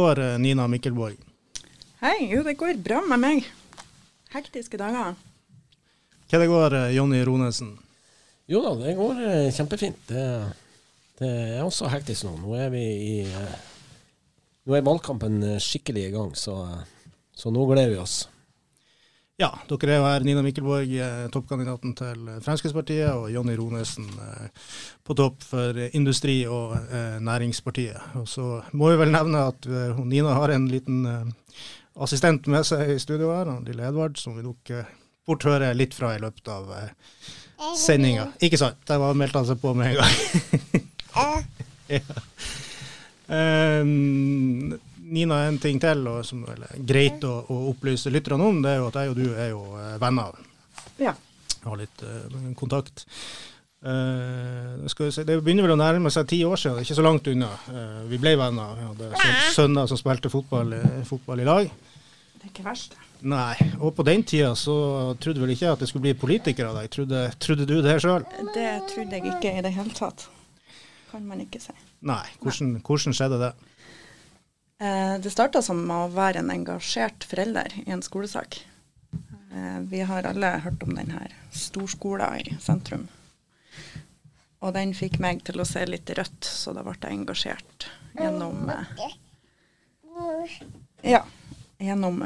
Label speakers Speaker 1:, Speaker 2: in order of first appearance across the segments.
Speaker 1: Går, eh, Nina Mikkelborg?
Speaker 2: Hei, jo det går bra med meg. Hektiske dager.
Speaker 1: Hva det går, eh, Jonny Ronesen?
Speaker 3: Jo da, det går eh, kjempefint. Det, det er også hektisk nå. Nå er vi i Nå er valgkampen skikkelig i gang, så, så nå gleder vi oss.
Speaker 1: Ja, dere er jo her. Nina Mikkelborg, eh, toppkandidaten til Fremskrittspartiet, og Jonny Ronesen eh, på topp for eh, Industri- og eh, Næringspartiet. Og så må vi vel nevne at eh, Nina har en liten eh, assistent med seg i studio her, lille Edvard, som vi nok eh, fort hører litt fra i løpet av eh, sendinga. Ikke sant? Der var meldte han seg på med en gang. ja. Um, Nina, en ting til og som er greit å, å opplyse lytterne om, det er jo at jeg og du er jo eh, venner.
Speaker 2: Ja.
Speaker 1: Har litt uh, kontakt. Uh, skal vi se, det begynner vel å nærme seg ti år siden, det er ikke så langt unna. Uh, vi ble venner. Vi hadde sønner som spilte fotball, fotball i lag.
Speaker 2: Det er ikke verst.
Speaker 1: Nei, og på den tida så trodde vel ikke jeg at det skulle bli politiker av deg. Trodde, trodde du det sjøl?
Speaker 2: Det trodde jeg ikke i det hele tatt. Kan man ikke si.
Speaker 1: Nei. Hvordan, hvordan skjedde det?
Speaker 2: Eh, det starta som å være en engasjert forelder i en skolesak. Eh, vi har alle hørt om denne storskolen i sentrum. Og den fikk meg til å se litt rødt, så da ble jeg engasjert gjennom eh, Ja. Gjennom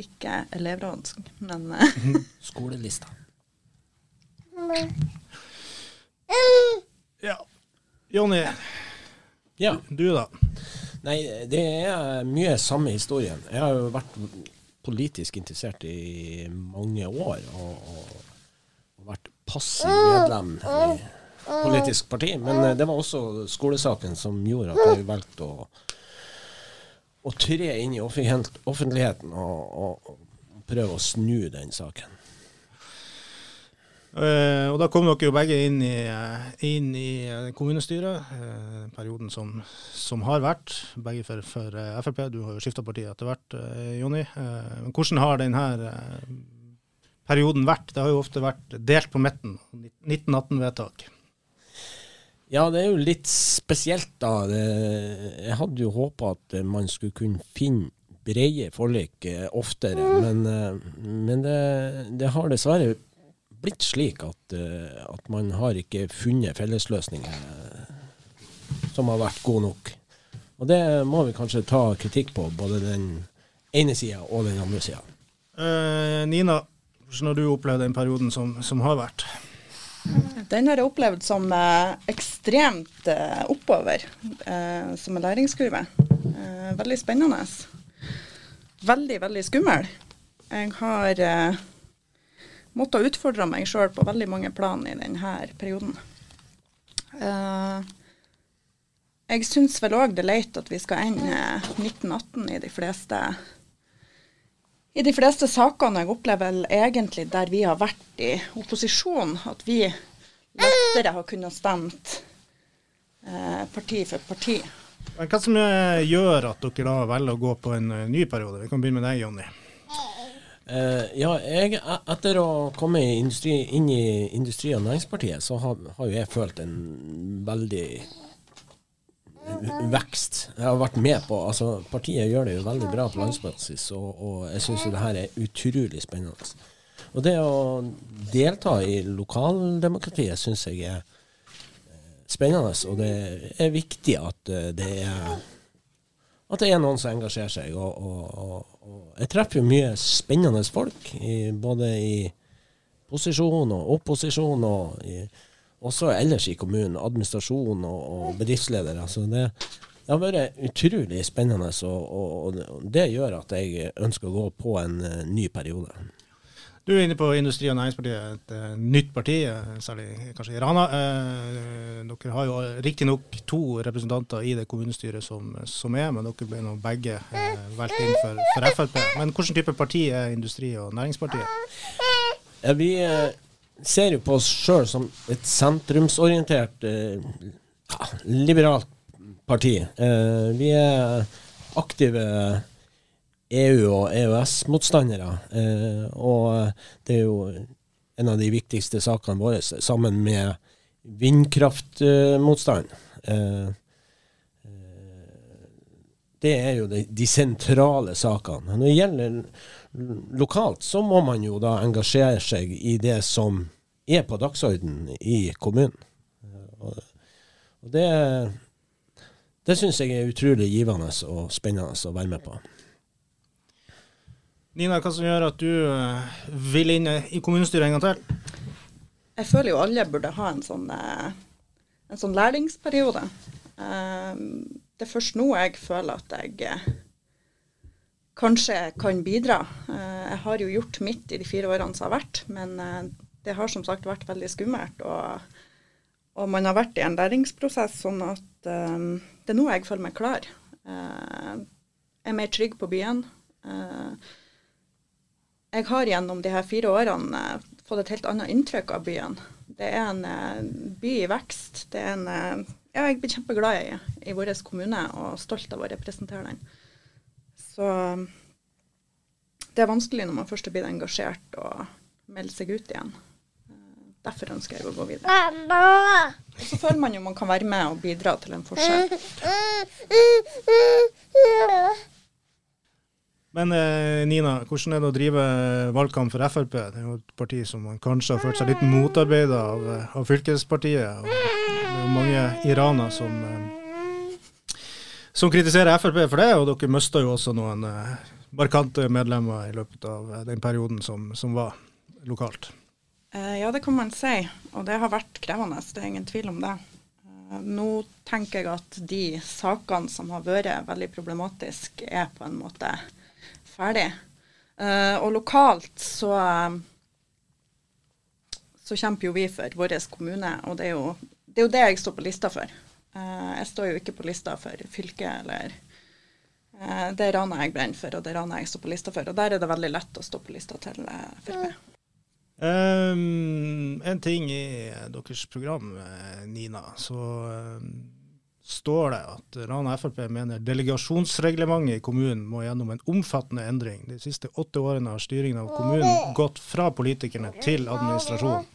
Speaker 2: ikke elevråd, men
Speaker 3: Skolelista.
Speaker 1: Ja. Jonny,
Speaker 3: Ja.
Speaker 1: Du da?
Speaker 3: Nei, det er mye samme historien. Jeg har jo vært politisk interessert i mange år, og, og, og vært passiv medlem i politisk parti. Men eh, det var også skolesaken som gjorde at jeg valgte å, å tre inn i offentligheten og, og, og prøve å snu den saken.
Speaker 1: Eh, og da kom dere jo begge inn i, eh, inn i eh, kommunestyret, perioden som, som har vært. Begge for, for Frp. Du har jo skifta parti etter hvert, Jonny. Men hvordan har denne perioden vært? Det har jo ofte vært delt på midten. 1918-vedtak.
Speaker 3: Ja, det er jo litt spesielt, da. Jeg hadde jo håpa at man skulle kunne finne brede forlik oftere, men, men det, det har dessverre blitt slik at, eh, at man har ikke funnet fellesløsninger eh, som har vært gode nok. Og det må vi kanskje ta kritikk på, både den ene sida og den andre sida.
Speaker 1: Eh, Nina, hvordan har du opplevd den perioden som, som har vært?
Speaker 2: Den har jeg opplevd som eh, ekstremt eh, oppover, eh, som en læringskurve. Eh, veldig spennende. Veldig, veldig skummel. Jeg har eh, måttet utfordre meg sjøl på veldig mange plan i denne perioden. Uh, jeg syns vel òg det er leit at vi skal ende 1918 i de fleste i de fleste sakene jeg opplever vel egentlig der vi har vært i opposisjon, at vi lettere har kunnet stemt eh, parti for parti.
Speaker 1: Hva som eh, gjør at dere da velger å gå på en eh, ny periode? Vi kan begynne med deg, Jonny.
Speaker 3: Eh, ja, jeg, e- etter å komme industri, inn i Industri- og Næringspartiet, så har, har jo jeg følt en veldig vekst. Jeg har vært med på altså Partiet gjør det jo veldig bra på landsbasis, og, og jeg syns det her er utrolig spennende. Og det å delta i lokaldemokratiet syns jeg er eh, spennende, og det er viktig at eh, det er at det er noen som engasjerer seg. Og, og, og, jeg treffer jo mye spennende folk, i, både i posisjon og opposisjon, og i, også ellers i kommunen. Administrasjon og, og bedriftsledere. Så det, det har vært utrolig spennende, og, og, og, det gjør at jeg ønsker å gå på en uh, ny periode.
Speaker 1: Du er inne på Industri- og Næringspartiet, et uh, nytt parti, uh, særlig kanskje i Rana. dere har jo riktignok to representanter i det kommunestyret som, som er, men dere ble nå begge valgt inn for, for, Frp. Men hvilken type parti er Industri- og Næringspartiet?
Speaker 3: Ja, vi ser jo på oss sjøl som et sentrumsorientert, liberalt parti. Eh, vi er aktive EU- og EØS-motstandere. Eh, og det er jo en av de viktigste sakene våre, sammen med vindkraftmotstand. Eh, det er jo de, de, sentrale sakene. Når det gjelder lokalt, så må man jo da engasjere seg i det som er på dagsordenen i kommunen. Og det det syns jeg er utrolig givende og spennende å være med på.
Speaker 1: Nina, hva som gjør at du uh, vil inn i kommunestyret en gang til?
Speaker 2: Jeg føler jo alle burde ha en sånn, uh, en sånn læringsperiode. Uh, det er først nå jeg føler at jeg kanskje kan bidra. jeg har jo gjort mitt i de fire årene som har vært, men det har som sagt vært veldig skummelt. Og, og man har vært i en læringsprosess sånn at det er nå jeg føler meg klar. Jeg er mer trygg på byen. Uh, jeg har gjennom de her fire årene uh, fått et helt annet inntrykk av byen. Det er en by i vekst. Det er en Ja, jeg blir kjempeglad i, i vår kommune og stolt av å representere den. Så det er vanskelig når man først er blitt engasjert og melder seg ut igjen. Derfor ønsker jeg å gå videre. Og så føler man jo man kan være med og bidra til en forskjell.
Speaker 1: Men eh, Nina, hvordan er det å drive valgkamp for Frp? Det er jo et parti som kanskje har følt seg litt motarbeida av, av, fylkespartiet. Og det er jo mange iraner som, eh, som kritiserer Frp for det, og dere mista jo også noen eh, markante medlemmer i løpet av den perioden som, som var lokalt.
Speaker 2: Eh, ja, det kan man si. Og det har vært krevende, det er ingen tvil om det. Eh, nå tenker jeg at de sakene som har vært veldig problematiske, er på en måte ferdig. Uh, og lokalt så, så kjemper jo vi for vår kommune, og det er, jo, det er jo det jeg står på lista for. Jeg står jo ikke på lista for fylket eller Det er Rana jeg brenner for, og det Rana jeg står på lista for. Og der er det veldig lett å stå på lista til Frp.
Speaker 1: Um, en ting i deres program, Nina, så um, står det at Rana Frp mener delegasjonsreglementet i kommunen må gjennom en omfattende endring. De siste åtte årene har styringen av kommunen gått fra politikerne til administrasjonen.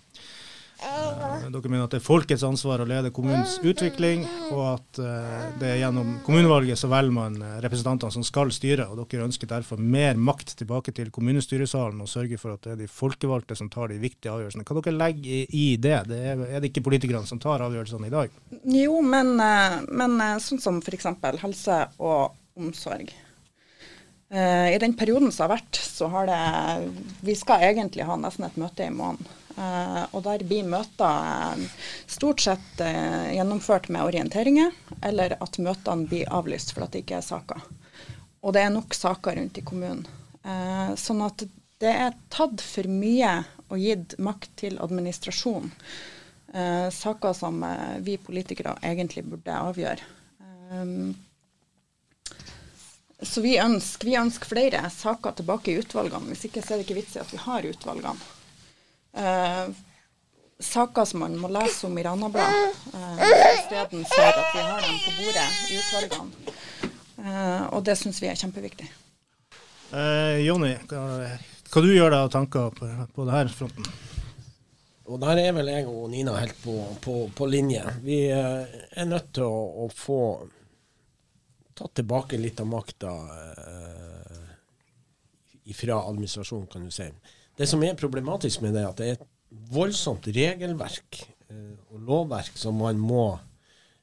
Speaker 1: Uh, dere mener at det er folkets ansvar å lede kommunens utvikling, og at uh, det er gjennom kommunevalget så velger man uh, representantene som skal styre. og Dere ønsker derfor mer makt tilbake til kommunestyresalen og sørger for at det er de folkevalgte som tar de viktige avgjørelsene. Hva dere legger i, det? det er, er, det ikke politikerne som tar avgjørelsene i dag?
Speaker 2: Jo, men, men sånn som f.eks. helse og omsorg. I den perioden som har vært, så har det Vi skal egentlig ha nesten et møte i måneden og der blir møter uh, stort sett uh, gjennomført med orienteringer, eller at møtene blir avlyst for at det ikke er saker. Og det er nok saker rundt i kommunen. sånn at det er tatt for mye og gitt makt til administrasjon. saker som vi politikere egentlig burde avgjøre. så vi ønsker, vi ønsker flere saker tilbake i utvalgene. Hvis ikke så er det ikke vits i at vi har utvalgene eh, saker som man må lese om i Ranabladet, eh, istedenfor at vi har dem på bordet i utvalgene. Eh, og det syns vi er kjempeviktig.
Speaker 1: Eh, Jonny, hva, hva du gjør deg av tanker på, på denne fronten?
Speaker 3: Og Der er vel jeg og Nina helt på, på, på linje. Vi eh, er nødt til å, å, få tatt tilbake litt av makta eh, fra administrasjonen, kan du si. Det som er problematisk med det, er at det er et voldsomt regelverk eh, og lovverk som man må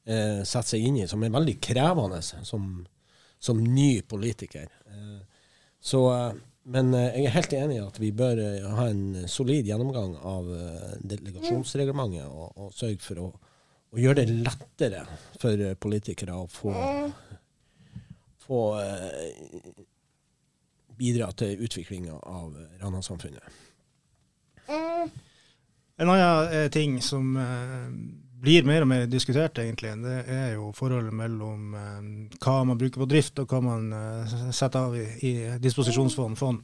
Speaker 3: eh, sette seg inn i, som er veldig krevende som, som ny politiker. Eh, så, eh, men eh, jeg er helt enig i at vi bør eh, ha en solid gjennomgang av delegasjonsreglementet og, og sørge for å, å gjøre det lettere for politikere å få, få bidra til utviklinga av Rana-samfunnet.
Speaker 1: En annen eh, ting som eh, blir mer og mer diskutert, egentlig, det er jo forholdet mellom eh, hva man bruker på drift, og hva man setter av i, disposisjonsfond. fond.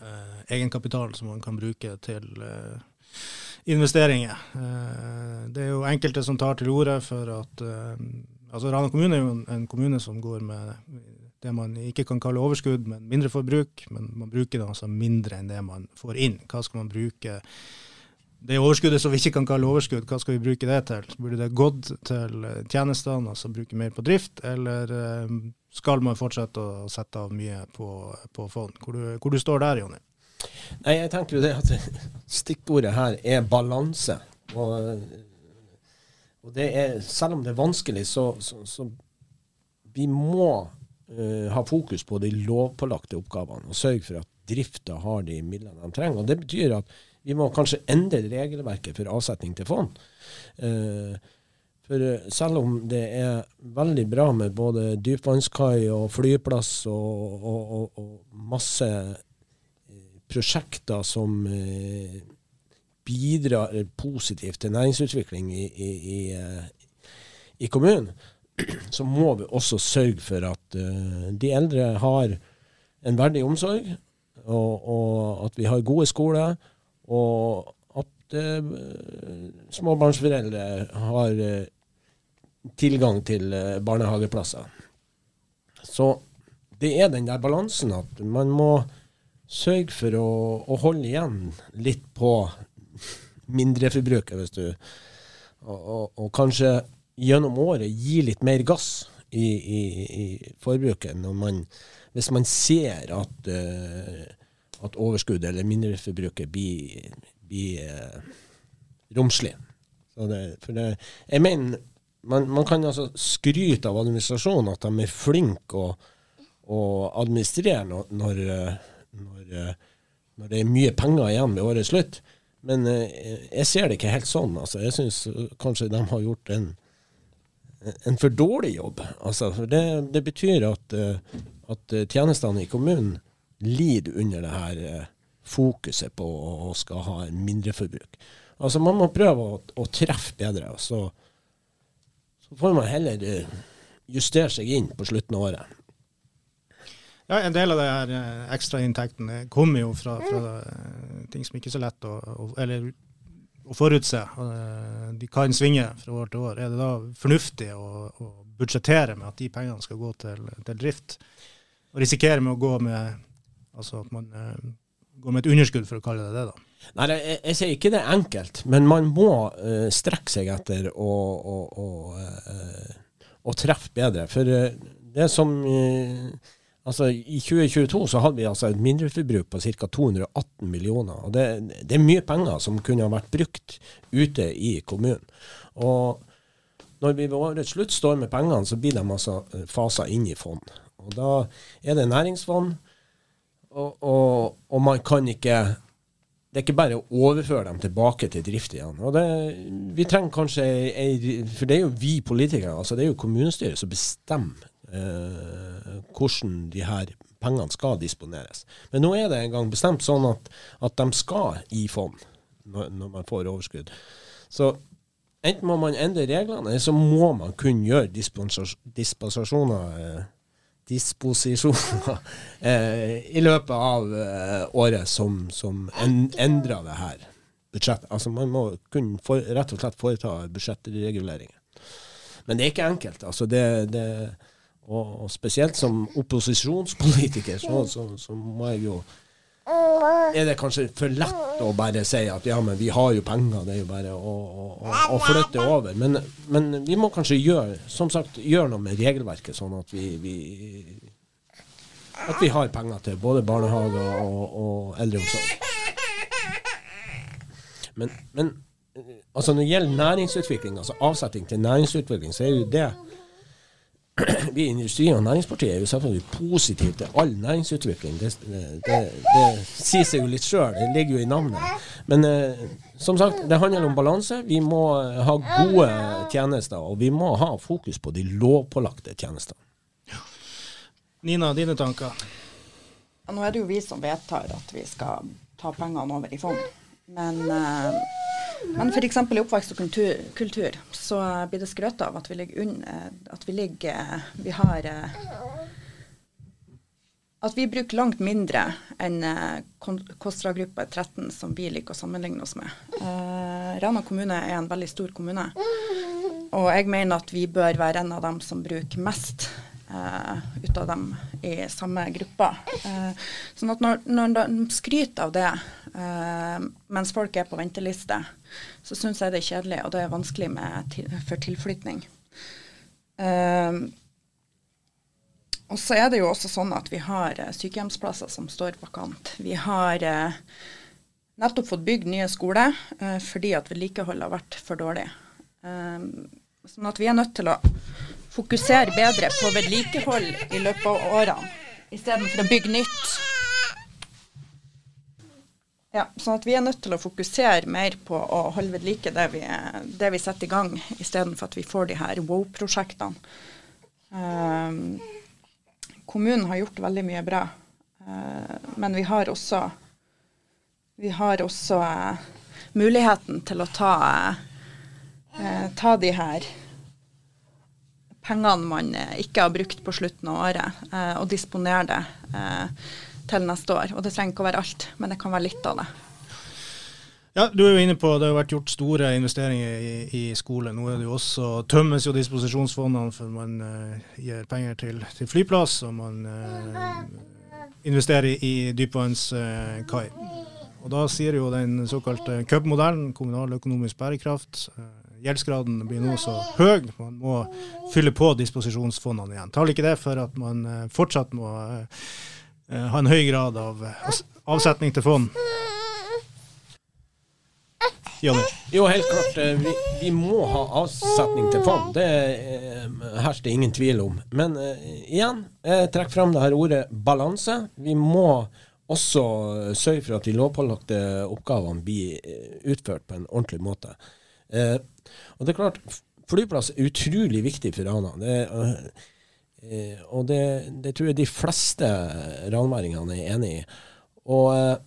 Speaker 1: Eh, egenkapital som man kan bruke til investeringer. Eh, det er jo enkelte som tar til orde for at altså Rana kommune er jo en, en kommune som går med det man ikke kan kalle overskudd, men mindre forbruk. Men man bruker det altså mindre enn det man får inn. Hva skal man bruke det overskuddet som vi ikke kan kalle overskudd, hva skal vi bruke det til? Burde det gått til eh, tjenestene, altså bruke mer på drift, eller eh, skal man fortsette å sette av mye på, på fond? Hvor du, hvor du står der, Jonny?
Speaker 3: Nei, jeg tenker jo det at stikkordet her er balanse. Og, og det er, selv om det er vanskelig, så, så, så vi må uh, ha fokus på de lovpålagte oppgavene og sørge for at drifta har de midlene de trenger. Og Det betyr at vi må kanskje endre regelverket for avsetning til fond. Uh, for selv om det er veldig bra med både dypvannskai og flyplass og, og, og, og masse prosjekter som eh, bidrar positivt til næringsutvikling i, i, i, i, kommunen, så må vi også sørge for at uh, de eldre har en verdig omsorg, og, og at vi har gode skoler, og at uh, småbarnsforeldre har uh, tilgang til barnehageplasser. Så det er den der balansen at man må sørge for å, å, holde igjen litt på mindreforbruket, hvis du og, og, og, kanskje gjennom året gi litt mer gass i, i, i forbruket man, hvis man ser at, uh, at overskuddet eller mindreforbruket blir, blir uh, romslig. Det, for det, jeg mener man, man, kan altså skryte av administrasjonen at de er flinke å, og administrere når, når når, når, det er mye penger igjen ved årets slutt. Men eh, jeg ser det ikke helt sånn. Altså, jeg syns kanskje de har gjort en, en for dårlig jobb. Altså, for det, det betyr at, at, tjenestene i kommunen lider under det her fokuset på å skal ha mindreforbruk. Altså, man må prøve å, å treffe bedre. og så, så får man heller justere seg inn på slutten av året.
Speaker 1: Ja, En del av det her eh, ekstrainntektene kommer jo fra, fra, eh, ting som ikke er så lett å, å, eller, å forutse. Eh, de kan svinge fra år til år. Er det da fornuftig å, å budsjettere med at de pengene skal gå til, til, drift, og risikere med å gå med altså man går med et underskudd, for å kalle det det? da?
Speaker 3: Nei, jeg, jeg sier ikke det er enkelt, men man må uh, strekke seg etter å, å, å, uh, å treffe bedre. For uh, det som Altså, I 2022 så hadde vi altså et mindreforbruk på ca. 218 millioner. og det, det, er mye penger som kunne ha vært brukt ute i kommunen. Og når vi ved årets slutt står med pengene, så blir de altså eh, fasa inn i fond. Og Da er det næringsfond, og, og, og man kan ikke det er ikke bare å overføre dem tilbake til drift igjen. Og det, vi trenger kanskje ei, For det er jo vi politikere, altså det er jo kommunestyret som bestemmer eh, hvordan de her pengene skal disponeres. Men nå er det en gang bestemt sånn at, at de skal i fond når, når, man får overskudd. Så enten må man endre reglene, eller så må man kunne gjøre dispensasjoner eh, disposisjoner eh, i løpet av eh, året som, som en, endrer det her budsjettet. Altså Man må kunne for, rett og slett foreta budsjettreguleringer. Men det er ikke enkelt. altså det, det og, og spesielt som opposisjonspolitiker, så, så, så, må jeg jo Er det kanskje for lett å bare si at ja, men vi har jo penger, det er jo bare å, å, å flytte over. Men, men, vi må kanskje gjøre som sagt, gjøre noe med regelverket, sånn at vi, vi at vi har penger til både barnehage og, og eldreomsorg. Men, men altså når det gjelder næringsutvikling, altså avsetting til næringsutvikling, så er jo det vi i Industri- og Næringspartiet er jo selvfølgelig positive til all næringsutvikling. Det, det, det, det sier seg jo litt sjøl, det ligger jo i navnet. Men eh, som sagt, det handler om balanse. Vi må eh, ha gode tjenester, og vi må ha fokus på de lovpålagte tjenestene.
Speaker 1: Nina, dine tanker?
Speaker 2: Ja, nå er det jo vi som vedtar at vi skal ta pengene over i fond. Men, eh, men f.eks. i oppvekst og kultur, kultur, så blir det skrøt av at vi ligger under At vi ligger Vi har eh, at vi bruker langt mindre enn eh, KOSTRA-gruppe 13, som vi liker å sammenligne oss med. Eh, Rana kommune er en veldig stor kommune, og jeg mener at vi bør være en av dem som bruker mest eh, ut av dem i samme gruppa. Eh, sånn at når, når de skryter av det eh, mens folk er på venteliste, så syns jeg det er kjedelig, og det er vanskelig til, for tilflytning. Og så er det jo også sånn at vi har sykehjemsplasser som står vakant. Vi har nettopp fått bygd nye skoler fordi at vedlikeholdet har vært for dårlig. sånn at vi er nødt til å fokusere bedre på vedlikehold i løpet av årene, istedenfor å bygge nytt. Ja, sånn at Vi er nødt til å fokusere mer på å holde ved like det vi, det vi setter i gang, istedenfor at vi får de her wow-prosjektene. Um, kommunen har gjort veldig mye bra, uh, men vi har også, vi har også uh, muligheten til å ta, uh, ta de her pengene man ikke har brukt på slutten av året, og disponere det til neste år. Og det trenger ikke å være alt, men det kan være litt av det.
Speaker 1: Ja, Du er jo inne på det har vært gjort store investeringer i, i skole. Nå er det jo også, tømmes jo disposisjonsfondene for man uh, gir penger til, til, flyplass, og man uh, investerer i dypvannskai. Uh, og Da sier jo den såkalte CUB-modellen, kommunal økonomisk bærekraft, gjeldsgraden blir nå så høy, man må fylle på disposisjonsfondene igjen. Taler ikke det for at man fortsatt må ha en høy grad av avsetning til fond?
Speaker 3: Jonny? Jo, helt klart. Eh, vi, vi, må ha avsetning til fond. Det hersker hersker ingen tvil om. Men igjen, jeg trekker fram det her ordet balanse. Vi må også sørge for at de lovpålagte oppgavene blir utført på en ordentlig måte. Uh, og det er klart, flyplass er utrolig viktig for Rana. Det, eh, og det, det, tror jeg de fleste ranværingene er enig i. Og,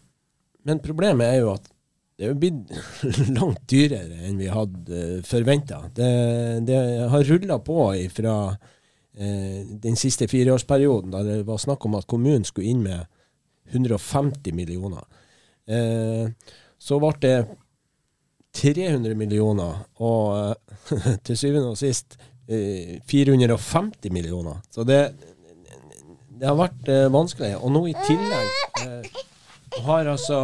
Speaker 3: men problemet er jo at det er blitt langt dyrere enn vi hadde eh, forventa. Det, det, har rulla på fra uh, den siste fireårsperioden, da det var snakk om at kommunen skulle inn med 150 millioner. Uh, så ble det 300 millioner, og uh, til syvende og sist 450 millioner. Så det, det har vært vanskelig. Og nå i tillegg har altså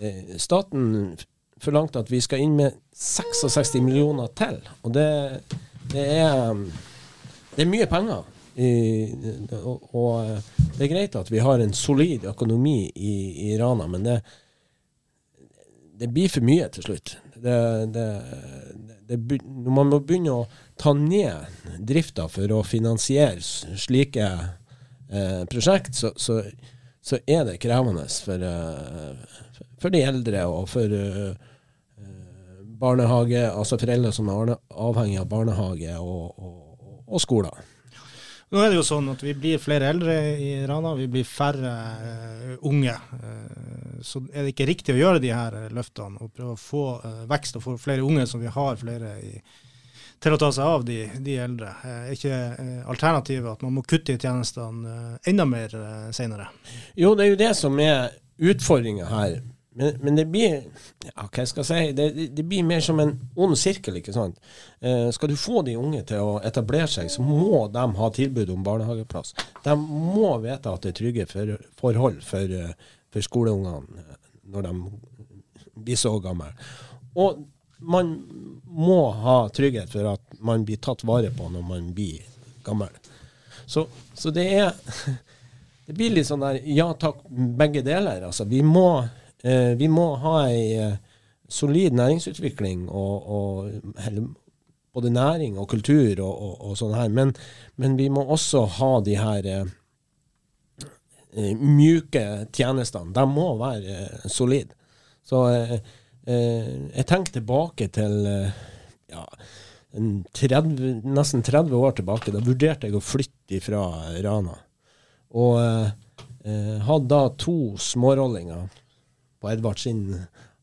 Speaker 3: Eh, staten forlangt at vi skal inn med 66 millioner til. Og det, det, er, det er mye penger. I, og, og, eh, det er greit at vi har en solid økonomi i, i Rana, men det, det, blir for mye til slutt. man må begynne å ta ned drifta for å finansiere slike eh, prosjekt, så, så, så, er det krevende for, uh, for de eldre og for uh, barnehage, altså foreldre som er avhengig av barnehage og, og, og skoler.
Speaker 1: Nå er det jo sånn at vi blir flere eldre i Rana, vi blir færre uh, unge. Uh, så er det ikke riktig å gjøre de her løftene og prøve å få uh, vekst og få flere unge, som vi har flere i, til å ta seg av de, de eldre. Er ikke alternativet at man må kutte i tjenestene enda mer senere?
Speaker 3: Jo, det er jo det som er utfordringa her. Men, men, det blir ja, hva jeg si, det, det, blir mer som en ond sirkel. ikke sant? Eh, skal du få de unge til å etablere seg, så må de ha tilbud om barnehageplass. De må vite at det er trygge for, forhold for, for skoleungene når de blir så gamle. Og man må ha trygghet for at man blir tatt vare på når man blir gammel. Så, så det er Det blir litt sånn der ja takk, begge deler. Altså, vi må vi må ha ei solid næringsutvikling og, og både næring og kultur og, og, og sånn her. Men, men, vi må også ha de her eh, eh mjuke tjenestene. De må være eh, solide. Så eh, eh jeg tenker tilbake til ja, 30, nesten 30 år tilbake. Da vurderte jeg å flytte fra Rana. Og hadde da to smårollinger på Edvard sin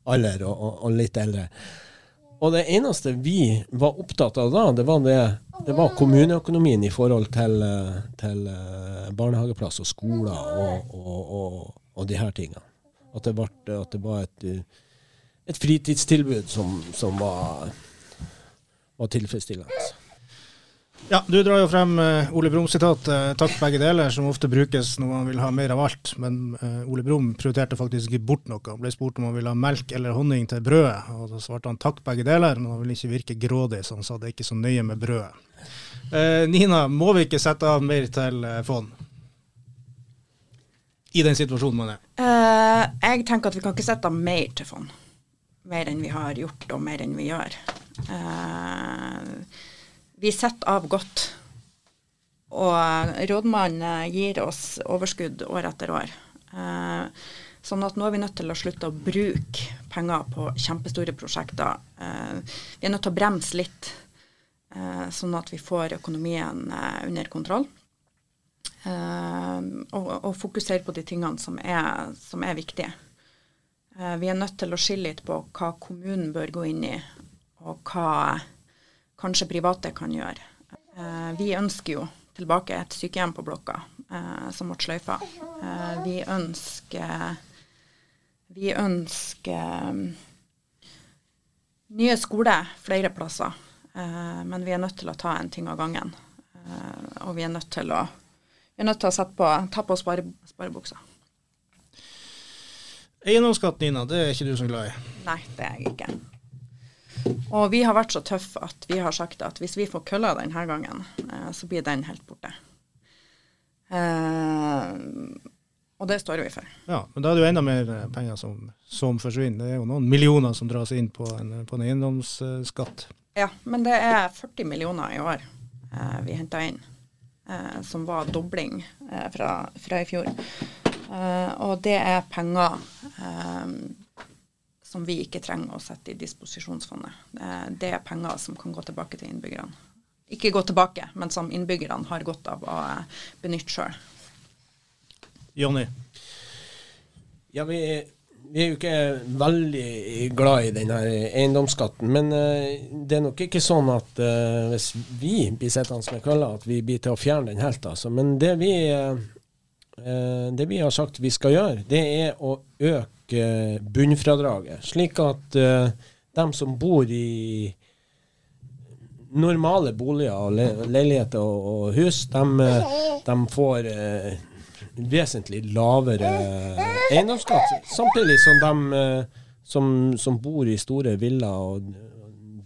Speaker 3: alder og, og, og litt eldre. Og det eneste vi var opptatt av da, det var, det, det var kommuneøkonomien i forhold til, til eh, barnehageplass og skoler og, og, og, de her tingene. At det, ble, at det var et, et fritidstilbud som, som var, var tilfredsstillende.
Speaker 1: Ja, Du drar jo frem uh, Ole Brumm-sitat uh, 'takk begge deler', som ofte brukes når man vil ha mer av alt. Men uh, Ole Brumm prioriterte faktisk ikke bort noe. Han ble spurt om han ville ha melk eller honning til brødet, og da svarte han 'takk begge deler', men han ville ikke virke grådig, så han sa det ikke så nøye med brødet. Nina, må vi ikke sette av mer til fond? I den situasjonen man er.
Speaker 2: jeg tenker at vi kan ikke sette av mer til fond. Mer enn vi har gjort, og mer enn vi gjør. Uh, vi setter av godt. Og rådmannen gir oss overskudd år etter år. Eh, sånn at nå er vi nødt til å slutte å bruke penger på kjempestore prosjekter. Eh, vi er nødt til å bremse litt, eh, sånn at vi får økonomien eh, under kontroll. Eh, og, og, fokusere på de tingene som er, som er viktige. Eh, vi er nødt til å skille litt på hva kommunen bør gå inn i, og hva kanskje private kan gjøre. Eh, vi ønsker jo tilbake et sykehjem på blokka eh, som ble sløyfa. Eh, vi ønsker Vi ønsker nye skoler flere plasser. men vi er nødt til å ta en ting av gangen. og vi er nødt til å, vi er nødt til å på, ta på spare, sparebuksa.
Speaker 1: Eiendomsskatt, Nina, det er ikke du så glad i?
Speaker 2: Nei, det er jeg ikke. Og vi har vært så tøffe at vi har sagt at hvis vi får kølla denne gangen, eh, så blir den helt borte. Eh, og det står vi for.
Speaker 1: Ja, Men da er det jo enda mer eh, penger som, som forsvinner. Det er jo noen millioner som dras inn på en, på en eiendomsskatt.
Speaker 2: Ja, men det er 40 millioner i år eh, vi henta inn. Eh, som var dobling eh, fra, fra, i fjor. og det er penger som vi ikke trenger å sette i disposisjonsfondet. Det er penger som kan gå tilbake til innbyggerne. Ikke gå tilbake, men som innbyggerne har godt av å eh, benytte sjøl.
Speaker 1: Jonny?
Speaker 3: Ja, vi, vi, er jo ikke veldig glad i denne eiendomsskatten. Men uh, det er nok ikke sånn at uh, hvis vi blir sittende med kølla, at vi blir til å fjerne den helt. Altså. Men det vi, det vi har sagt vi skal gjøre, det er å øke bunnfradraget, slik at uh, dem som bor i normale boliger og le leiligheter og, og hus, de, de får uh, vesentlig lavere eiendomsskatt. Samtidig som de uh, som, som, bor i store villaer og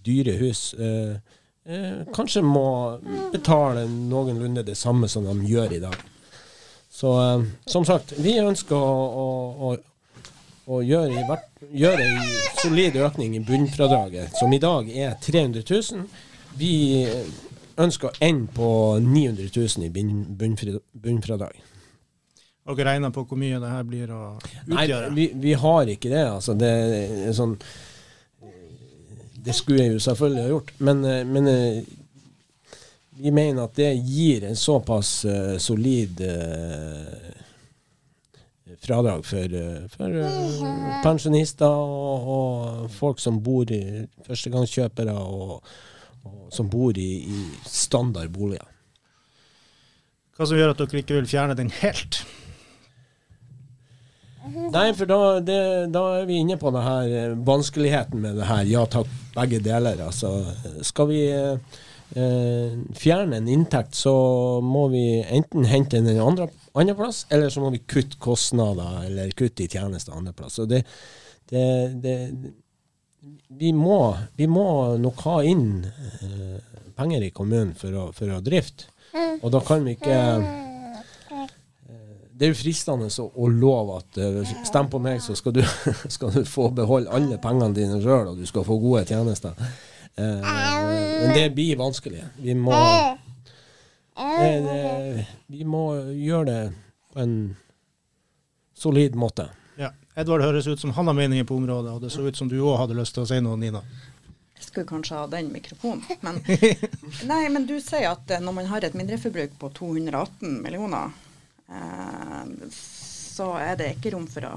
Speaker 3: dyre hus, kanskje må betale noenlunde det samme som de gjør i dag. Så som sagt, vi ønsker å, å, og gjør, i, gjør en solid økning i bunnfradraget, som i dag er 300 000. Vi ønsker å ende på 900 000 i bunnfradrag.
Speaker 1: Har dere regna på hvor mye det her blir å utgjøre?
Speaker 3: Nei, vi, vi har ikke det. Altså, det er sånn Det skulle jeg jo selvfølgelig ha gjort, men, men vi mener at det gir en såpass uh, solid uh, fradrag for, eh, for uh, pensjonister og, og, folk som bor i førstegangskjøpere og, og som bor i, i standardboliger.
Speaker 1: Hva som gjør at dere ikke vil fjerne den helt?
Speaker 3: Nei, for da, det, da, er vi inne på det her eh, vanskeligheten med det her. Ja takk, begge deler. Altså, skal vi eh, fjerne en inntekt, så må vi enten hente den andre andreplass, eller så må vi kutte kostnader eller kutte i tjenester andreplass. Så det, det, det vi, må, vi, må, nok ha inn eh, penger i kommunen for å, for å drifte. Og da kan vi ikke eh, det er jo fristende å, love at uh, stem på meg, så skal du, skal du få beholde alle pengene dine sjøl, og du skal få gode tjenester. Uh, men det blir vanskelig. Vi må, det, det, vi må gjøre det på en solid måte.
Speaker 1: Ja. Edvard høres ut som han har meninger på området, og det så ut som du òg hadde lyst til å si noe, Nina.
Speaker 2: Jeg skulle kanskje ha den mikrofonen. Men, nei, men du sier at eh, når man har et mindreforbruk på 218 millioner, eh, så er det ikke rom for å,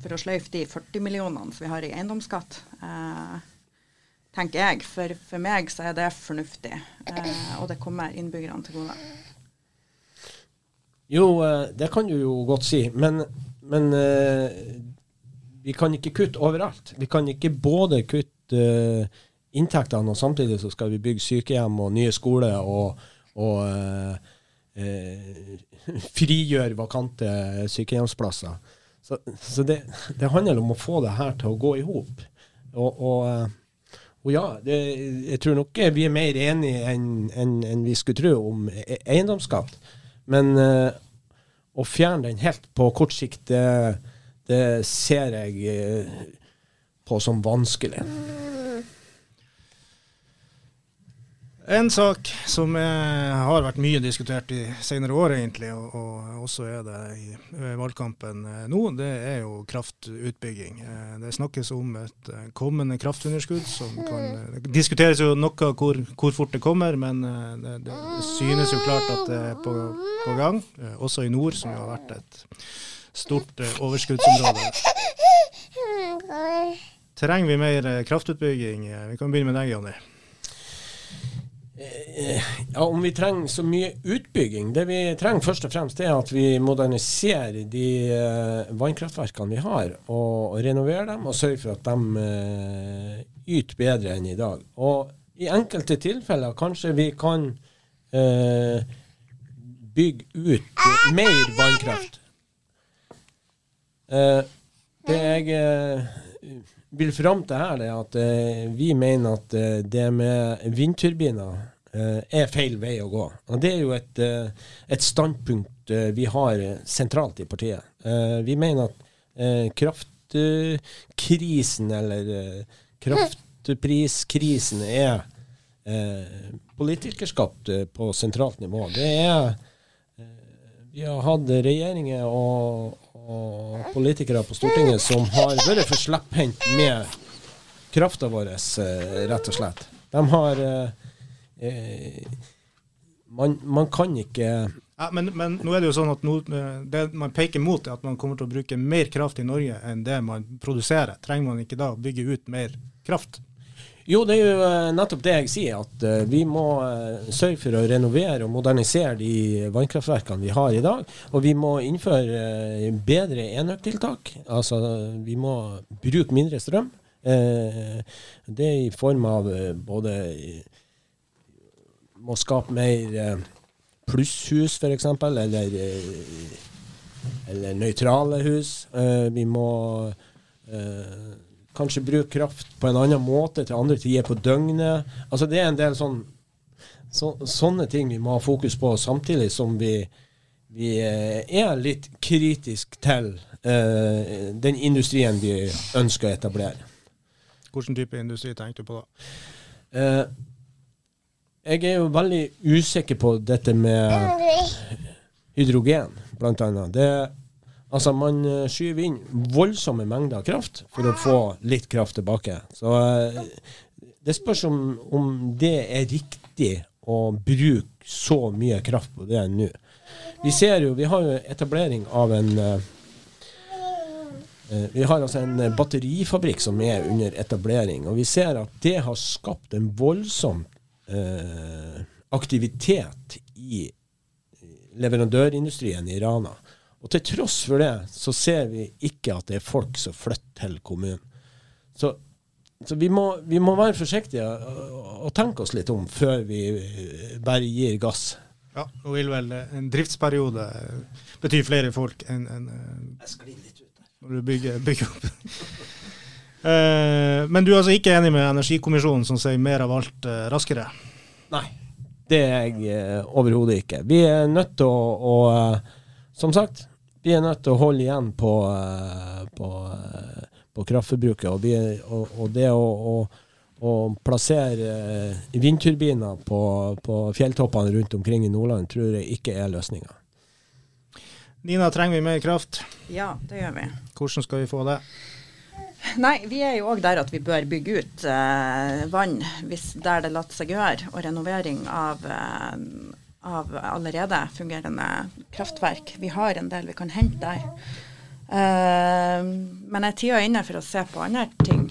Speaker 2: for å sløyfe de 40 millionene som vi har i eiendomsskatt. Eh, tenker jeg. For, for meg så er det fornuftig, eh, og det kommer innbyggerne til gode.
Speaker 3: Jo, eh, det kan du jo godt si, men, men eh, vi kan ikke kutte overalt. Vi kan ikke både kutte eh, inntektene, og samtidig så skal vi bygge sykehjem og nye skoler og, og eh, eh, frigjøre vakante sykehjemsplasser. Så, så det, det, handler om å få det her til å gå i hop. Og, og, og, ja, det, jeg tror nok vi er mer enige enn en, en vi skulle tro om e, eiendomsskatt. Men uh, å fjerne den helt på kort sikt, det, det ser jeg uh, på som vanskelig.
Speaker 1: En sak som er, har vært mye diskutert i senere år, egentlig, og, og også er det i eh, valgkampen eh, nå, det er jo kraftutbygging. Eh, det snakkes om et kommende kraftunderskudd som kan Det diskuteres jo noe hvor, hvor fort det kommer, men det, det, synes jo klart at det er på, på, gang. Også i nord, som jo har vært et stort overskuddsområde. Trenger vi mer kraftutbygging? Vi kan begynne med deg, Jonny.
Speaker 3: Eh, ja, Om vi trenger så mye utbygging Det vi trenger først og fremst, er at vi moderniserer de uh, vannkraftverkene vi har, og, og renoverer dem og sørger for at de uh, yter bedre enn i dag. Og i enkelte tilfeller kanskje vi kan uh, bygge ut mer vannkraft. det jeg vil fram til her, er at eh, vi mener at eh, det med vindturbiner eh, er feil vei å gå. Og Det er jo et, eh, et standpunkt eh, vi har sentralt i partiet. Eh, vi mener at kraftkrisen, eller kraftpriskrisen, er politikerskapt på sentralt nivå. Det er Vi har hatt regjeringer og, og politikere på Stortinget som har vært for slepphendt med krafta vår, eh, rett og slett. De har eh, eh, man, man, kan ikke
Speaker 1: ja, men, men, nå er det jo sånn at no, eh, det man peker mot, er at man kommer til å bruke mer kraft i Norge enn det man produserer. Trenger man ikke da å bygge ut mer kraft?
Speaker 3: Jo, det er jo eh, nettopp det jeg sier, at uh, vi må uh, sørge for å renovere og modernisere de vannkraftverkene vi har i dag. Og vi må innføre bedre enøktiltak. Altså vi må bruke mindre strøm. det er i form av både Må skape mer plusshus, f.eks., eller, eller nøytrale hus. vi må Kanskje bruke kraft på en annen måte til andre tider på døgnet. Altså Det er en del sånn, så, sånne ting vi må ha fokus på, samtidig som vi, vi eh, er litt kritisk til uh, den industrien vi ønsker å etablere.
Speaker 1: Hvilken type industri tenker du på da?
Speaker 3: Uh, jeg er jo veldig usikker på dette med hydrogen, blant annet. Det Altså, man eh, skyver inn voldsomme mengder kraft for å få litt kraft tilbake. Så eh, det spørs om, om det er riktig å bruke så mye kraft på det nå. Vi ser jo, vi har jo etablering av en uh, Vi har altså en batterifabrikk som er under etablering, og vi ser at det har skapt en voldsom eh, aktivitet i leverandørindustrien i Rana. Og til tross for det, så ser vi ikke at det er folk som flytter til kommunen. Så, så vi, må, vi, må, være forsiktige og, og, tenke oss litt om før vi eh, bare gir gass.
Speaker 1: Ja, nå vil vel en driftsperiode bety flere folk enn en,
Speaker 3: Jeg sklir litt ut der.
Speaker 1: Når du bygger, bygger opp. men du er altså ikke enig med Energikommisjonen som sier mer av alt raskere?
Speaker 3: Nei, det er jeg overhodet ikke. Vi er nødt til å, å som sagt, vi er nødt til å holde igjen på, eh, på, eh, på kraftforbruket. Og, vi, og, og det å, å, å plassere eh, vindturbiner på, på fjelltoppene rundt omkring i Nordland tror jeg ikke er løsninga.
Speaker 1: Nina, trenger vi mer kraft?
Speaker 2: Ja, det gjør vi.
Speaker 1: Hvordan skal vi få det?
Speaker 2: Nei, vi er jo òg der at vi bør bygge ut eh, vann hvis, der det lar seg gjøre, og renovering av, eh, av allerede fungerende kraftverk. Vi har en del vi kan hente der. Uh, men er tida inne for å se på andre ting.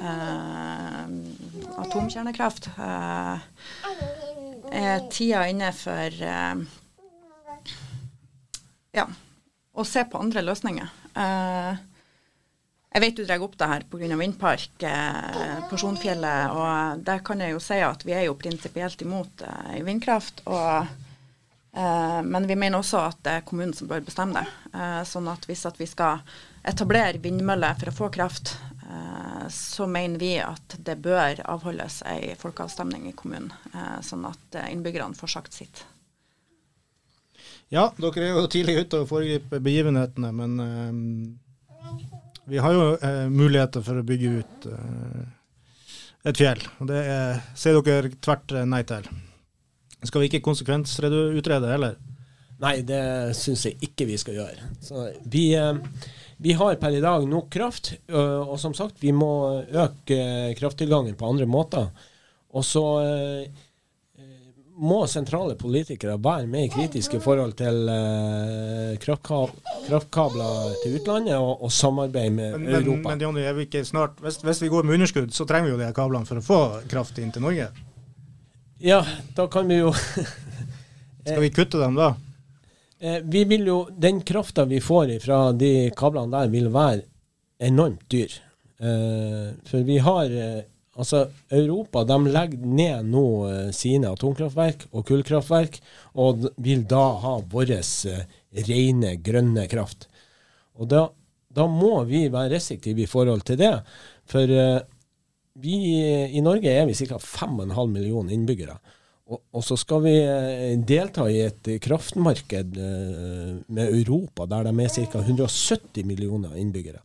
Speaker 2: Uh, atomkjernekraft. Uh, er tida inne for eh, ja, å se på andre løsninger. Eh, jeg vet du drar opp det her pga. vindpark, eh, Porsjonfjellet. Og der kan jeg jo si at vi er jo prinsipielt imot eh, vindkraft. Og, eh, men vi mener også at det er kommunen som bør bestemme det. Eh, sånn at hvis at vi skal etablere vindmøller for å få kraft, eh, så mener vi at det bør avholdes ei folkeavstemning i kommunen. eh, sånn at innbyggerne får sagt sitt.
Speaker 1: Ja, dere er jo tidlig ute og foregriper begivenhetene, men vi har jo eh, muligheter for å bygge ut eh, et fjell. Og det er, sier dere tvert eh, nei til. Skal vi ikke konsekvensutrede heller?
Speaker 3: Nei, det syns jeg ikke vi skal gjøre. Så vi, eh, vi har per i dag nok kraft, ø, og som sagt, vi må øke eh, krafttilgangen på andre måter. Og så eh, må sentrale politikere være mer kritiske i forhold til uh, kraftkabler til utlandet og, og samarbeid med
Speaker 1: Men, men,
Speaker 3: Europa.
Speaker 1: men Jonny, er vi ikke snart, hvis, hvis vi går med underskudd, så trenger vi jo de her kablene for å få kraft inn til Norge.
Speaker 3: ja, da kan vi jo
Speaker 1: Skal vi kutte dem da?
Speaker 3: Eh, vi vil jo, Den krafta vi får fra de kablene der, vil være enormt dyr. Uh, for vi har eh, Altså, Europa de legger ned nå eh, sine atomkraftverk og kullkraftverk, og vil da ha vår eh, rene, grønne kraft. Og da, da må vi være restriktive i forhold til det. For eh, vi i Norge er vi ca. 5,5 millioner innbyggere. Og, og så skal vi delta i et kraftmarked med Europa, der de er ca. 170 millioner innbyggere.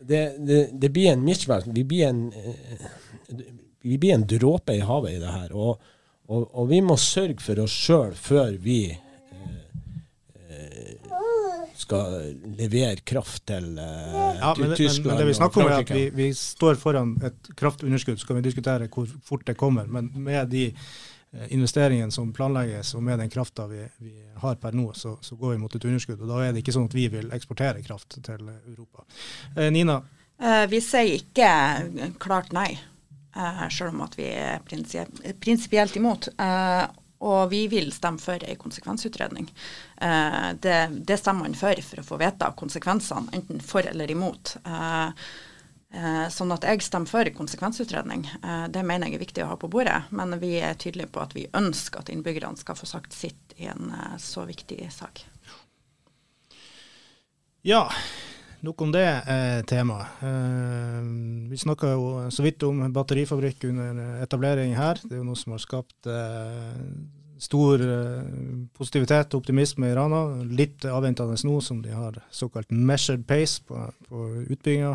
Speaker 3: Det, det, det blir en mismatch. Vi blir en, eh, vi blir en dråpe i havet i det her. Og, og, og vi må sørge for oss sjøl før vi eh, eh, skal levere kraft til, eh,
Speaker 1: Ja,
Speaker 3: til
Speaker 1: men, men,
Speaker 3: Tyskland
Speaker 1: men det vi snakker om er at vi, vi står foran et kraftunderskudd. Så kan vi diskutere hvor fort det kommer. Men med de eh, investeringene som planlegges, og med den krafta vi, vi har per nå, så, så går vi mot et underskudd. Og da er det ikke sånn at vi vil eksportere kraft til Europa. Eh, Nina,
Speaker 2: Eh, vi sier ikke klart nei, eh, selv om at vi er prinsipielt imot. Eh, og vi vil stemme for en konsekvensutredning. Eh, det, det stemmer man for for å få vite konsekvensene, enten for eller imot. Eh, sånn at jeg stemmer for konsekvensutredning. Eh, det mener jeg er viktig å ha på bordet. Men vi er tydelige på at vi ønsker at innbyggerne skal få sagt sitt i en eh, så viktig sak.
Speaker 1: ja. Nok om det eh, temaet. Eh, vi snakka jo så vidt om batterifabrikk under etablering her. Det er jo noe som har skapt eh, stor eh, positivitet og optimisme i Rana. Litt avventende nå som de har såkalt measured pace på, på utbygginga.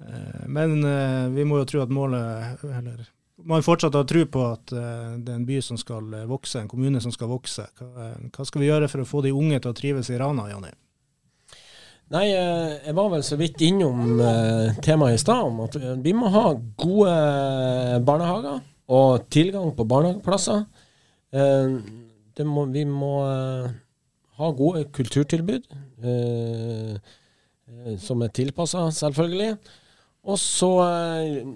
Speaker 1: Eh, men eh, vi må jo tro at målet eller man fortsatt har tro på at eh, det er en by som skal vokse, en kommune som skal vokse. Hva, skal vi gjøre for å få de unge til å trives i Rana, Jonny?
Speaker 3: Nei, jeg var vel så vidt innom temaet i stad, om at vi må ha gode barnehager og tilgang på barnehageplasser. Eh, må, vi må ha gode kulturtilbud, som er tilpassa, selvfølgelig. Og så eh,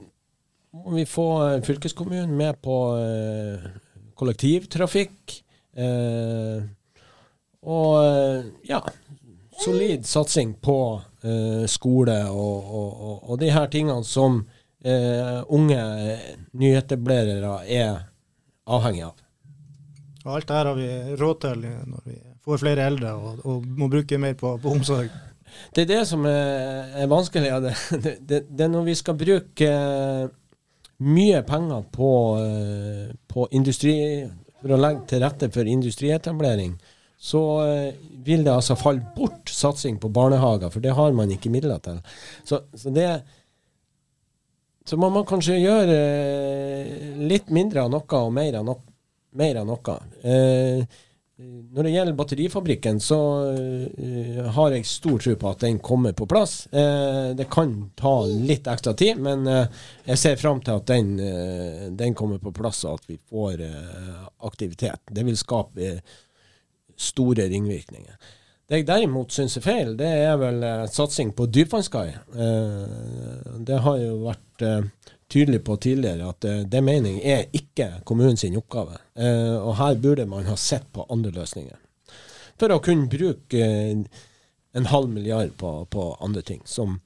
Speaker 3: må vi få eh, fylkeskommunen med på eh, kollektivtrafikk. Og ja, solid satsing på skole og, og, og, de her tingene som unge nyetablerere er avhengig av.
Speaker 1: Alt det her har vi råd til når vi får flere eldre og, og må bruke mer på, på omsorg.
Speaker 3: Det er det som er, er vanskelig. ja, Det, det, det, er når vi skal bruke eh, mye penger på, eh, på industri, for å legge til rette for industrietablering, så eh, vil det altså falle bort satsing på barnehager, for det har man ikke midler til. Så, så det så må man kanskje gjøre litt mindre av noe og mer av, no mer av noe. Eh, når det gjelder batterifabrikken, så uh, har jeg stor tro på at den kommer på plass. Uh, det kan ta litt ekstra tid, men uh, jeg ser fram til at den, den, kommer på plass, og at vi får aktivitet. Det vil skape store ringvirkninger. Det jeg derimot syns er feil, det er vel satsing på dypvannskai. det har jo vært tydelig på tidligere at uh, det mening er ikke kommunens oppgave. Uh, og her burde man ha sett på andre løsninger. For å kunne bruke uh, en halv milliard på, på andre ting, som,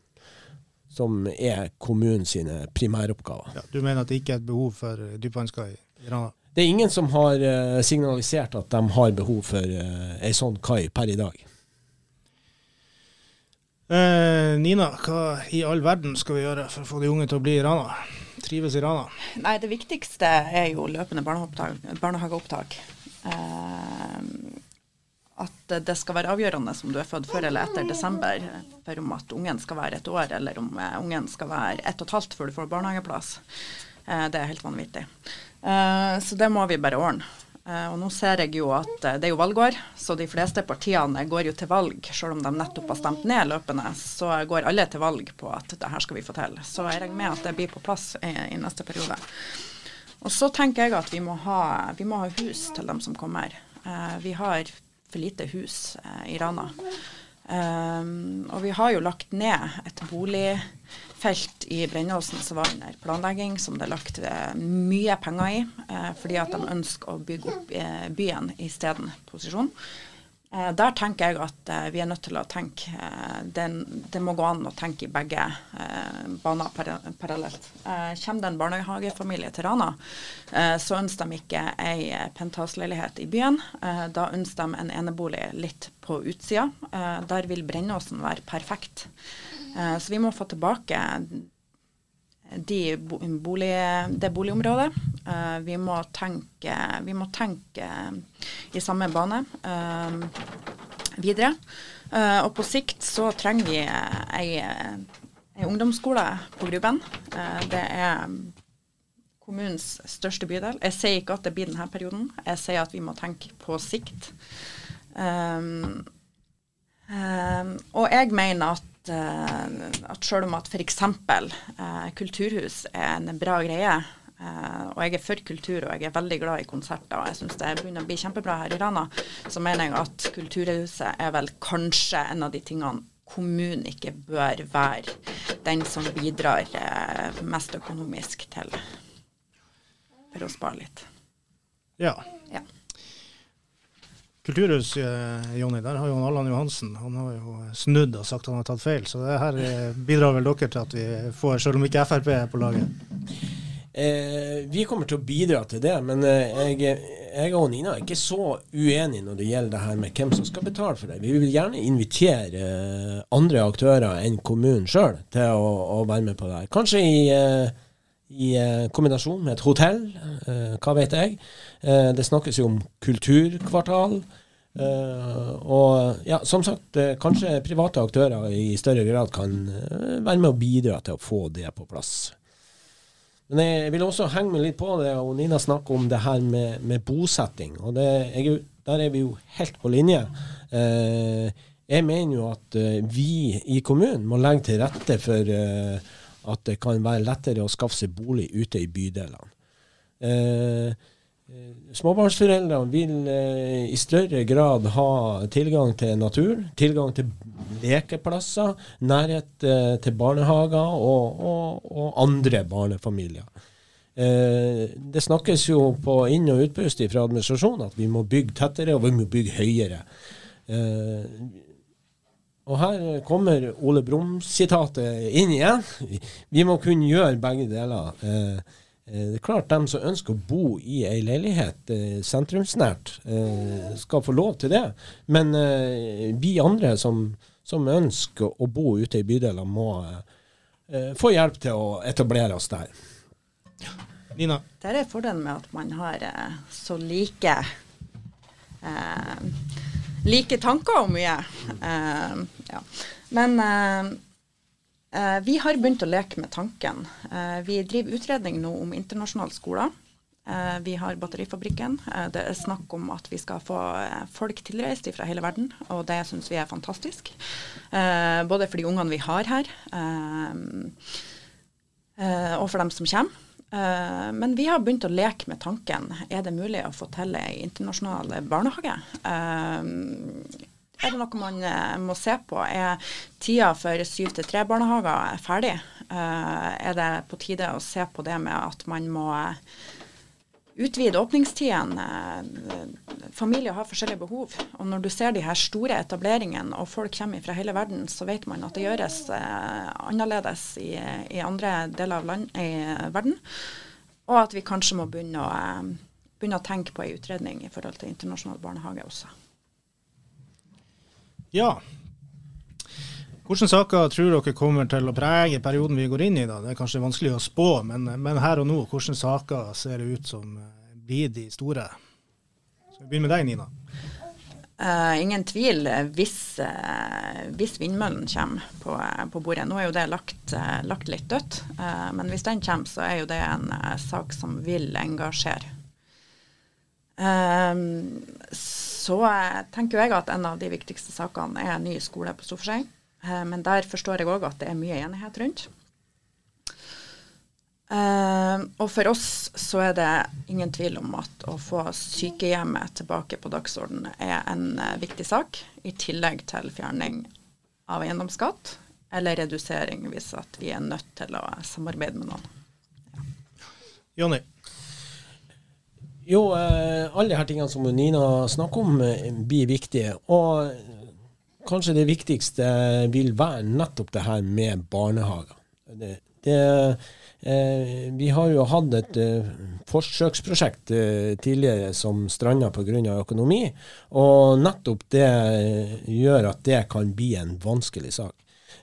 Speaker 3: som er kommunens primæroppgaver.
Speaker 1: Ja, du mener at det ikke er et behov for dypvannskai i Rana?
Speaker 3: Det er ingen som har signalisert at de har behov for ei sånn kai per i dag.
Speaker 1: Eh, Nina, hva i all verden skal vi gjøre for å få de unge til å bli i Rana? Trives i Rana?
Speaker 2: Nei, Det viktigste er jo løpende barnehageopptak. Eh, at det skal være avgjørende om du er født før eller etter desember for om at ungen skal være et år, eller om eh, ungen skal være ett og et halvt før du får barnehageplass. Eh, det er helt vanvittig. Eh, så det må vi bare ordne. Eh, og nå ser jeg jo at eh, det er jo valgår, så de fleste partiene går jo til valg, selv om de nettopp har stemt ned løpende, så går alle til valg på at det her skal vi få til. Så jeg regner med at det blir på plass i, i neste periode. Og så tenker jeg at vi må ha, vi må ha hus til dem som kommer. Eh, vi har for lite hus i Rana. Og vi har jo lagt ned et boligfelt i Brennåsen som var under planlegging, som det er lagt eh, mye penger i, uh, fordi at de ønsker å bygge opp uh, byen isteden posisjon. Der tenker jeg at vi er nødt til å tenke det, det, må gå an å tenke i begge baner parallelt. kommer det en barnehagefamilie til Rana, så ønsker de ikke ei penthouse-leilighet i byen. da ønsker de en enebolig litt på utsida. der vil Brennåsen være perfekt. Så vi må få tilbake de bolig, det boligområdet. Uh, vi, må tenke, vi, må tenke, i samme bane uh, videre. Og på sikt så trenger vi ei, ei ungdomsskole på Gruben. det er kommunens største bydel. Jeg sier ikke at det blir denne perioden, jeg sier at vi må tenke på sikt. Og jeg mener at uh, at selv om at f.eks. Uh, kulturhus er en bra greie, uh, og jeg er for kultur og jeg er veldig glad i konserter, og jeg syns det begynner å bli kjempebra her i Rana, så mener jeg at Kulturhuset er vel kanskje en av de tingene kommunen ikke bør være den som bidrar uh, mest økonomisk til for å spare litt.
Speaker 1: Ja. Kulturhus, eh, Jonny, der har jo Allan Johansen han har jo snudd og sagt han har tatt feil. Så det her eh, bidrar vel dere til at vi får, selv om ikke Frp er på laget?
Speaker 3: Eh, vi kommer til å bidra til det, men eh, jeg, jeg, og Nina er ikke så uenige når det gjelder det her med hvem som skal betale for det. Vi vil gjerne invitere andre aktører enn kommunen sjøl til å, å, være med på det her. Kanskje i eh, i eh, kombinasjon med et hotell, eh, hva vet jeg. Eh, det snakkes jo om kulturkvartal. og ja, som sagt, kanskje private aktører i større grad kan være med å bidra til å få det på plass. Men jeg vil også henge meg litt på det, og Nina snakker om det her med, med bosetting. og det, jeg, Der er vi jo helt på linje. jeg mener jo at vi i kommunen må legge til rette for at det kan være lettere å skaffe seg bolig ute i bydelene. Eh, eh, småbarnsforeldrene vil eh, i større grad ha tilgang til natur, tilgang til lekeplasser, nærhet eh, til barnehager og, og, og andre barnefamilier. Eh, det snakkes jo på inn- og utpust fra administrasjonen at vi må bygge tettere og vi må bygge høyere. Og her kommer Ole Brumm-sitatet inn igjen. Vi må kunne gjøre begge deler. Eh, eh, det er klart De som ønsker å bo i ei leilighet eh, sentrumsnært, skal få lov til det. Men vi andre som, som ønsker å bo ute i bydeler, må få hjelp til å etablere oss der.
Speaker 1: Nina?
Speaker 2: Det er fordelen med at man har så like eh, like tanker om mye. Uh, ja. Men uh, vi har begynt å leke med tanken. Vi driver utredning nå om internasjonale skoler. Vi har Batterifabrikken. Det er snakk om at vi skal få folk tilreist fra hele verden, og det syns vi er fantastisk. Både for de ungene vi har her, og for dem som kommer. Uh, men vi har begynt å leke med tanken. Er det mulig å få til ei internasjonal barnehage? Uh, er det noe man uh, må se på? Er tida for syv til tre-barnehager ferdig? er det på tide å se på det med at man må utvide åpningstidene. Familier har forskjellige behov. Og når du ser de her store etableringene og folk kommer fra hele verden, så vet man at det gjøres eh, annerledes i, i, andre deler av land, i verden. Og at vi kanskje må begynne å, eh, begynne å tenke på en utredning i forhold til internasjonal barnehage også.
Speaker 1: Ja. Hvilke saker tror dere kommer til å prege perioden vi går inn i? da? Det er kanskje vanskelig å spå, men, men her og nå, hvilke saker ser det ut som eh, blir de store? Så vi begynner med deg, Nina.
Speaker 2: Uh, ingen tvil hvis, uh, hvis vindmøllen kommer på, på, bordet. Nå er jo det lagt, uh, lagt litt dødt, men hvis den kommer, så er jo det en sak som vil engasjere. så tenker jeg at en av de viktigste sakene er ny skole på Storforshei. Eh, men der forstår jeg òg at det er mye enighet rundt. Uh, og for oss så er det ingen tvil om at å få sykehjemmet tilbake på dagsordenen er en uh, viktig sak, i tillegg til fjerning av eiendomsskatt eller redusering hvis at vi er nødt til å samarbeide med noen. Ja.
Speaker 1: Jonny?
Speaker 3: Jo, uh, alle de tingene som Nina snakker om, blir viktige. Og kanskje det viktigste vil være nettopp det her med barnehager. Det, det, eh, vi har jo hatt et eh, forsøksprosjekt eh, tidligere som stranda pga. økonomi, og nettopp det eh, gjør at det kan bli en vanskelig sak.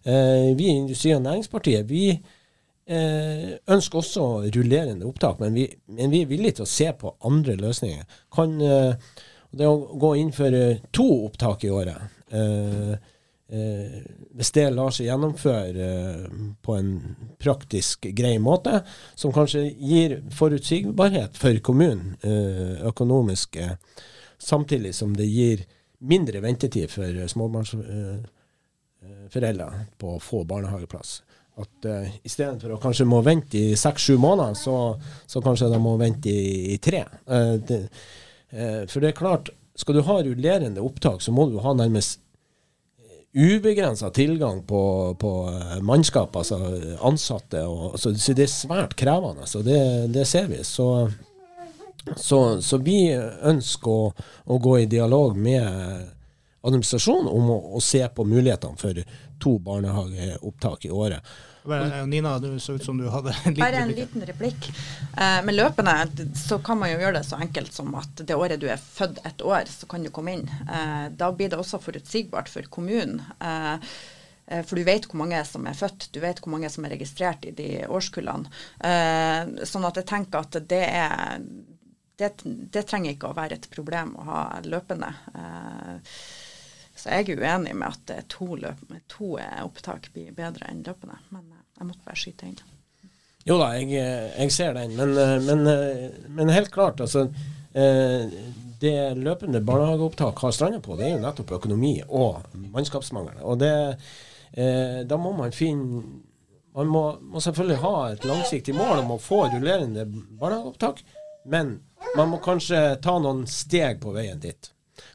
Speaker 3: Eh, vi i Industri- og Næringspartiet vi eh, ønsker også rullerende opptak, men vi, men vi, er villige til å se på andre løsninger. Kan det å gå inn for to opptak i året Eh, eh, hvis det lar seg gjennomføre eh, på en praktisk, grei måte, som kanskje gir forutsigbarhet for kommunen økonomisk, samtidig som det gir mindre ventetid for småbarnsforeldre på å få barnehageplass. At uh, Istedenfor å kanskje må vente i seks-sju måneder, så, så, kanskje de må vente i, i tre. Uh, det, uh, for det er klart, skal du ha rullerende opptak, så må du ha nærmest ubegrensa tilgang på, på, mannskap, altså ansatte. Og, så, så, det er svært krevende. Så det, det ser vi. Så, så, så, vi ønsker å, å, gå i dialog med administrasjonen om å, å se på mulighetene for to barnehageopptak i året.
Speaker 1: Nina, du så ut som du hadde en liten
Speaker 2: Bare en liten replikk. Eh, med løpende så kan man jo gjøre det så enkelt som at det året du er født et år, så kan du komme inn. Eh, da blir det også forutsigbart for kommunen. Eh, eh for du vet hvor mange som er født, du vet hvor mange som er registrert i de årskullene. Eh, sånn at jeg tenker at det er det, det, trenger ikke å være et problem å ha løpende. Eh, så jeg er uenig med at to, løp, to opptak blir bedre enn løpende. Men eh, jeg måtte bare skyte inn.
Speaker 3: Jo da, jeg, jeg ser den. Men, eh, men, eh, men, helt klart, altså. Det løpende barnehageopptak har stranda på, det er jo nettopp økonomi og mannskapsmangel. Og det, da må man finne Man må, må selvfølgelig ha et langsiktig mål om å få rullerende barnehageopptak, men man må kanskje ta noen steg på veien dit.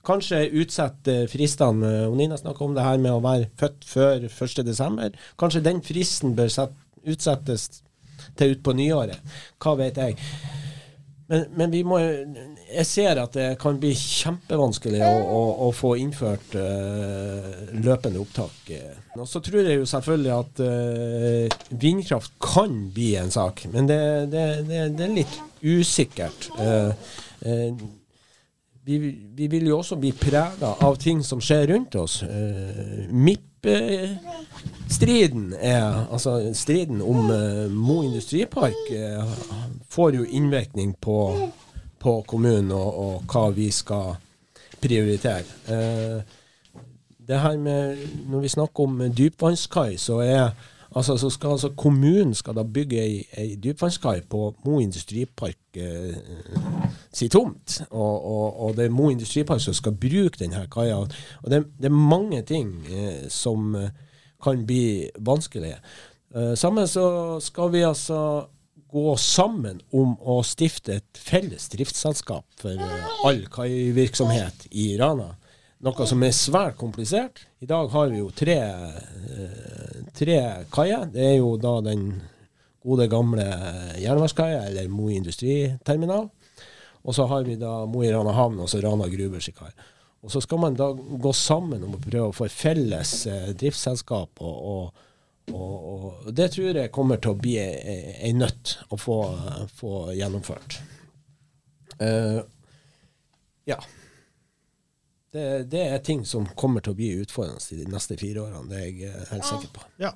Speaker 3: Kanskje utsette fristene. Nina snakka om det her med å være født før 1.12. Kanskje den fristen bør utsettes til utpå nyåret. Hva vet jeg. Men, men, vi må Jeg ser at det kan bli kjempevanskelig å, å, å få innført uh, løpende opptak. Og så tror jeg jo selvfølgelig at uh, vindkraft kan bli en sak, men det, det, det, det er litt usikkert. Uh, vi, vi, vil jo også bli prega av ting som skjer rundt oss. Uh, MIP-striden er Altså striden om uh, Mo industripark uh, får jo innvirkning på, på kommunen og, og, hva vi skal prioritere. Det her med Når vi snakker om dypvannskai, så er Altså, så skal altså Kommunen skal da bygge ei, ei dypvannskai på Mo industripark eh, si tomt. Og, og, og, det er Mo industripark som skal bruke denne kaia. Og det, det, er mange ting eh, som eh, kan bli vanskelige. Eh, sammen så skal vi altså gå sammen om å stifte et felles driftsselskap for eh, all kaivirksomhet i Rana. Noe som er svært komplisert. I dag har vi jo tre, eh, tre kaier. Det er jo da den gode, gamle jernverkskaia, eller Mo industriterminal. Og så har vi da Mo i Rana havn og så Rana Grubers kai. Og så skal man da gå sammen om å prøve å få felles eh, driftsselskap. Og, og, og, og, det tror jeg kommer til å bli ei nøtt å få, få gjennomført. Uh, ja. Det, det, er ting som kommer til å bli utfordrende de neste fire årene. Det er jeg eh, helt sikker på.
Speaker 1: Ja.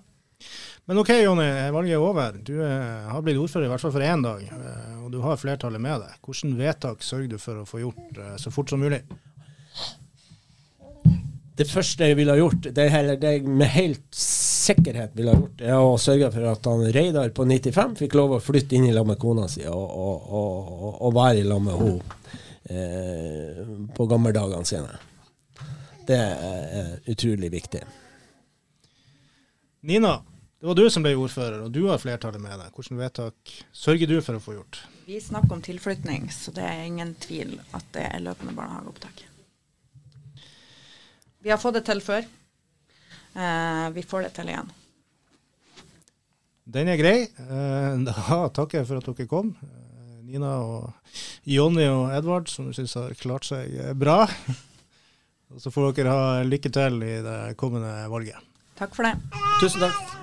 Speaker 1: Men OK, Jonny. Valget er over. Du eh, har blitt ordfører i hvert fall for én dag, eh, og du har flertallet med deg. Hvilke vedtak sørger du for å få gjort så fort som mulig?
Speaker 3: Det første jeg ville ha gjort, det, heller, det jeg med helt sikkerhet ville ha gjort, er å sørge for at han Reidar på 95 fikk lov å flytte inn i lag med kona si og, og, og, og være i lag med henne eh, på gammeldagene sine. Det er utrolig viktig.
Speaker 1: Nina, det var du som ble ordfører, og du har flertallet med deg. Hvilke vedtak sørger du for å få gjort?
Speaker 2: Vi snakker om tilflytning, så det er ingen tvil at det er løpende barnehageopptak. Vi har fått det til før. Eh, vi får det til igjen.
Speaker 1: Den er grei. Eh, da takker jeg for at dere kom. Eh, Nina og Jonny og Edvard, som du syns har klart seg bra. Så får dere ha lykke til i det kommende valget.
Speaker 2: Takk for det.
Speaker 3: Tusen takk.